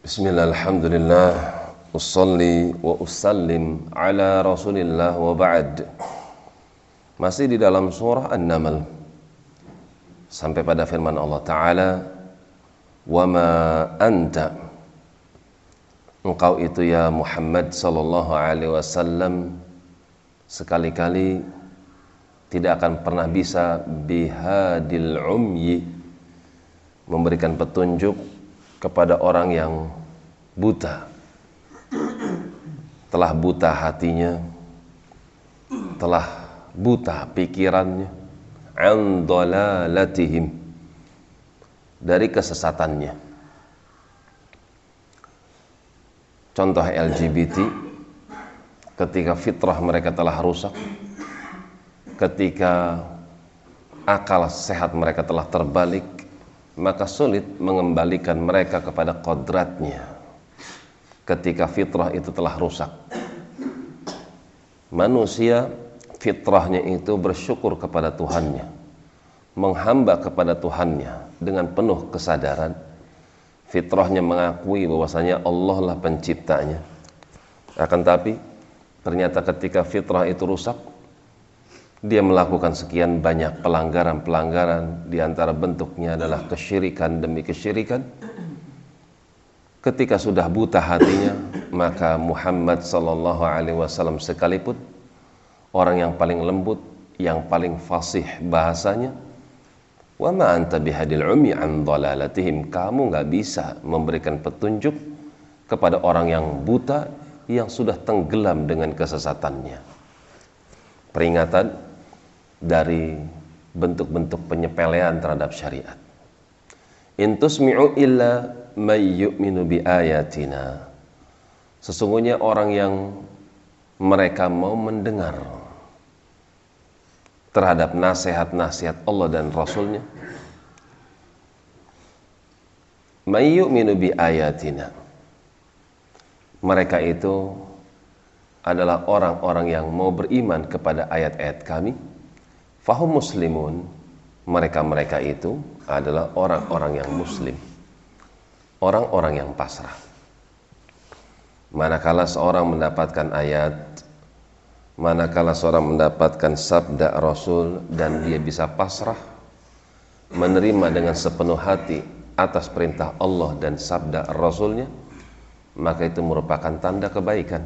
Bismillah, alhamdulillah Usalli wa usallim ala rasulillah wa ba'd. Masih di dalam surah An-Naml. Sampai pada firman Allah Ta'ala Wa ma anta. Engkau itu ya Muhammad Sallallahu alaihi wasallam Sekali-kali Tidak akan pernah bisa Bihadil umyi Memberikan petunjuk kepada orang yang buta. Telah buta hatinya telah buta pikirannya. An dalalatihim. Dari kesesatannya. Contoh LGBT ketika fitrah mereka telah rusak ketika akal sehat mereka telah terbalik maka sulit mengembalikan mereka kepada kodratnya ketika fitrah itu telah rusak. Manusia fitrahnya itu bersyukur kepada Tuhannya menghamba kepada Tuhannya dengan penuh kesadaran. Fitrahnya mengakui bahwasanya Allah lah penciptanya. Akan tapi ternyata ketika fitrah itu rusak dia melakukan sekian banyak pelanggaran-pelanggaran di antara bentuknya adalah kesyirikan demi kesyirikan. Ketika sudah buta hatinya maka Muhammad sallallahu alaihi wasallam sekalipun orang yang paling lembut yang paling fasih bahasanya wa ma anta bihadil umi an dalalatihim. Kamu nggak bisa memberikan petunjuk kepada orang yang buta yang sudah tenggelam dengan kesesatannya. Peringatan dari bentuk-bentuk penyepelean terhadap syariat. Intusmi'u illa may yu'minu bi ayatina. Sesungguhnya orang yang mereka mau mendengar terhadap nasihat-nasihat Allah dan Rasulnya may yu'minu bi ayatina mereka itu adalah orang-orang yang mau beriman kepada ayat-ayat kami Fahum muslimun Mereka-mereka itu adalah orang-orang yang muslim. Orang-orang yang pasrah. Manakala seorang mendapatkan ayat Manakala seorang mendapatkan sabda Rasul Dan dia bisa pasrah Menerima dengan sepenuh hati Atas perintah Allah dan sabda Rasulnya Maka itu merupakan tanda kebaikan.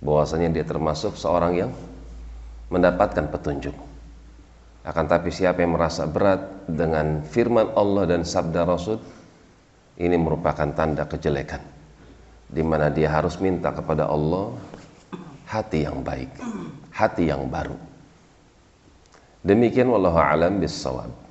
Bahwasanya dia termasuk seorang yang mendapatkan petunjuk akan tapi siapa yang merasa berat dengan firman Allah dan sabda Rasul, ini merupakan tanda kejelekan. Di mana dia harus minta kepada Allah hati yang baik, hati yang baru. Demikian wallahu alam bisawab.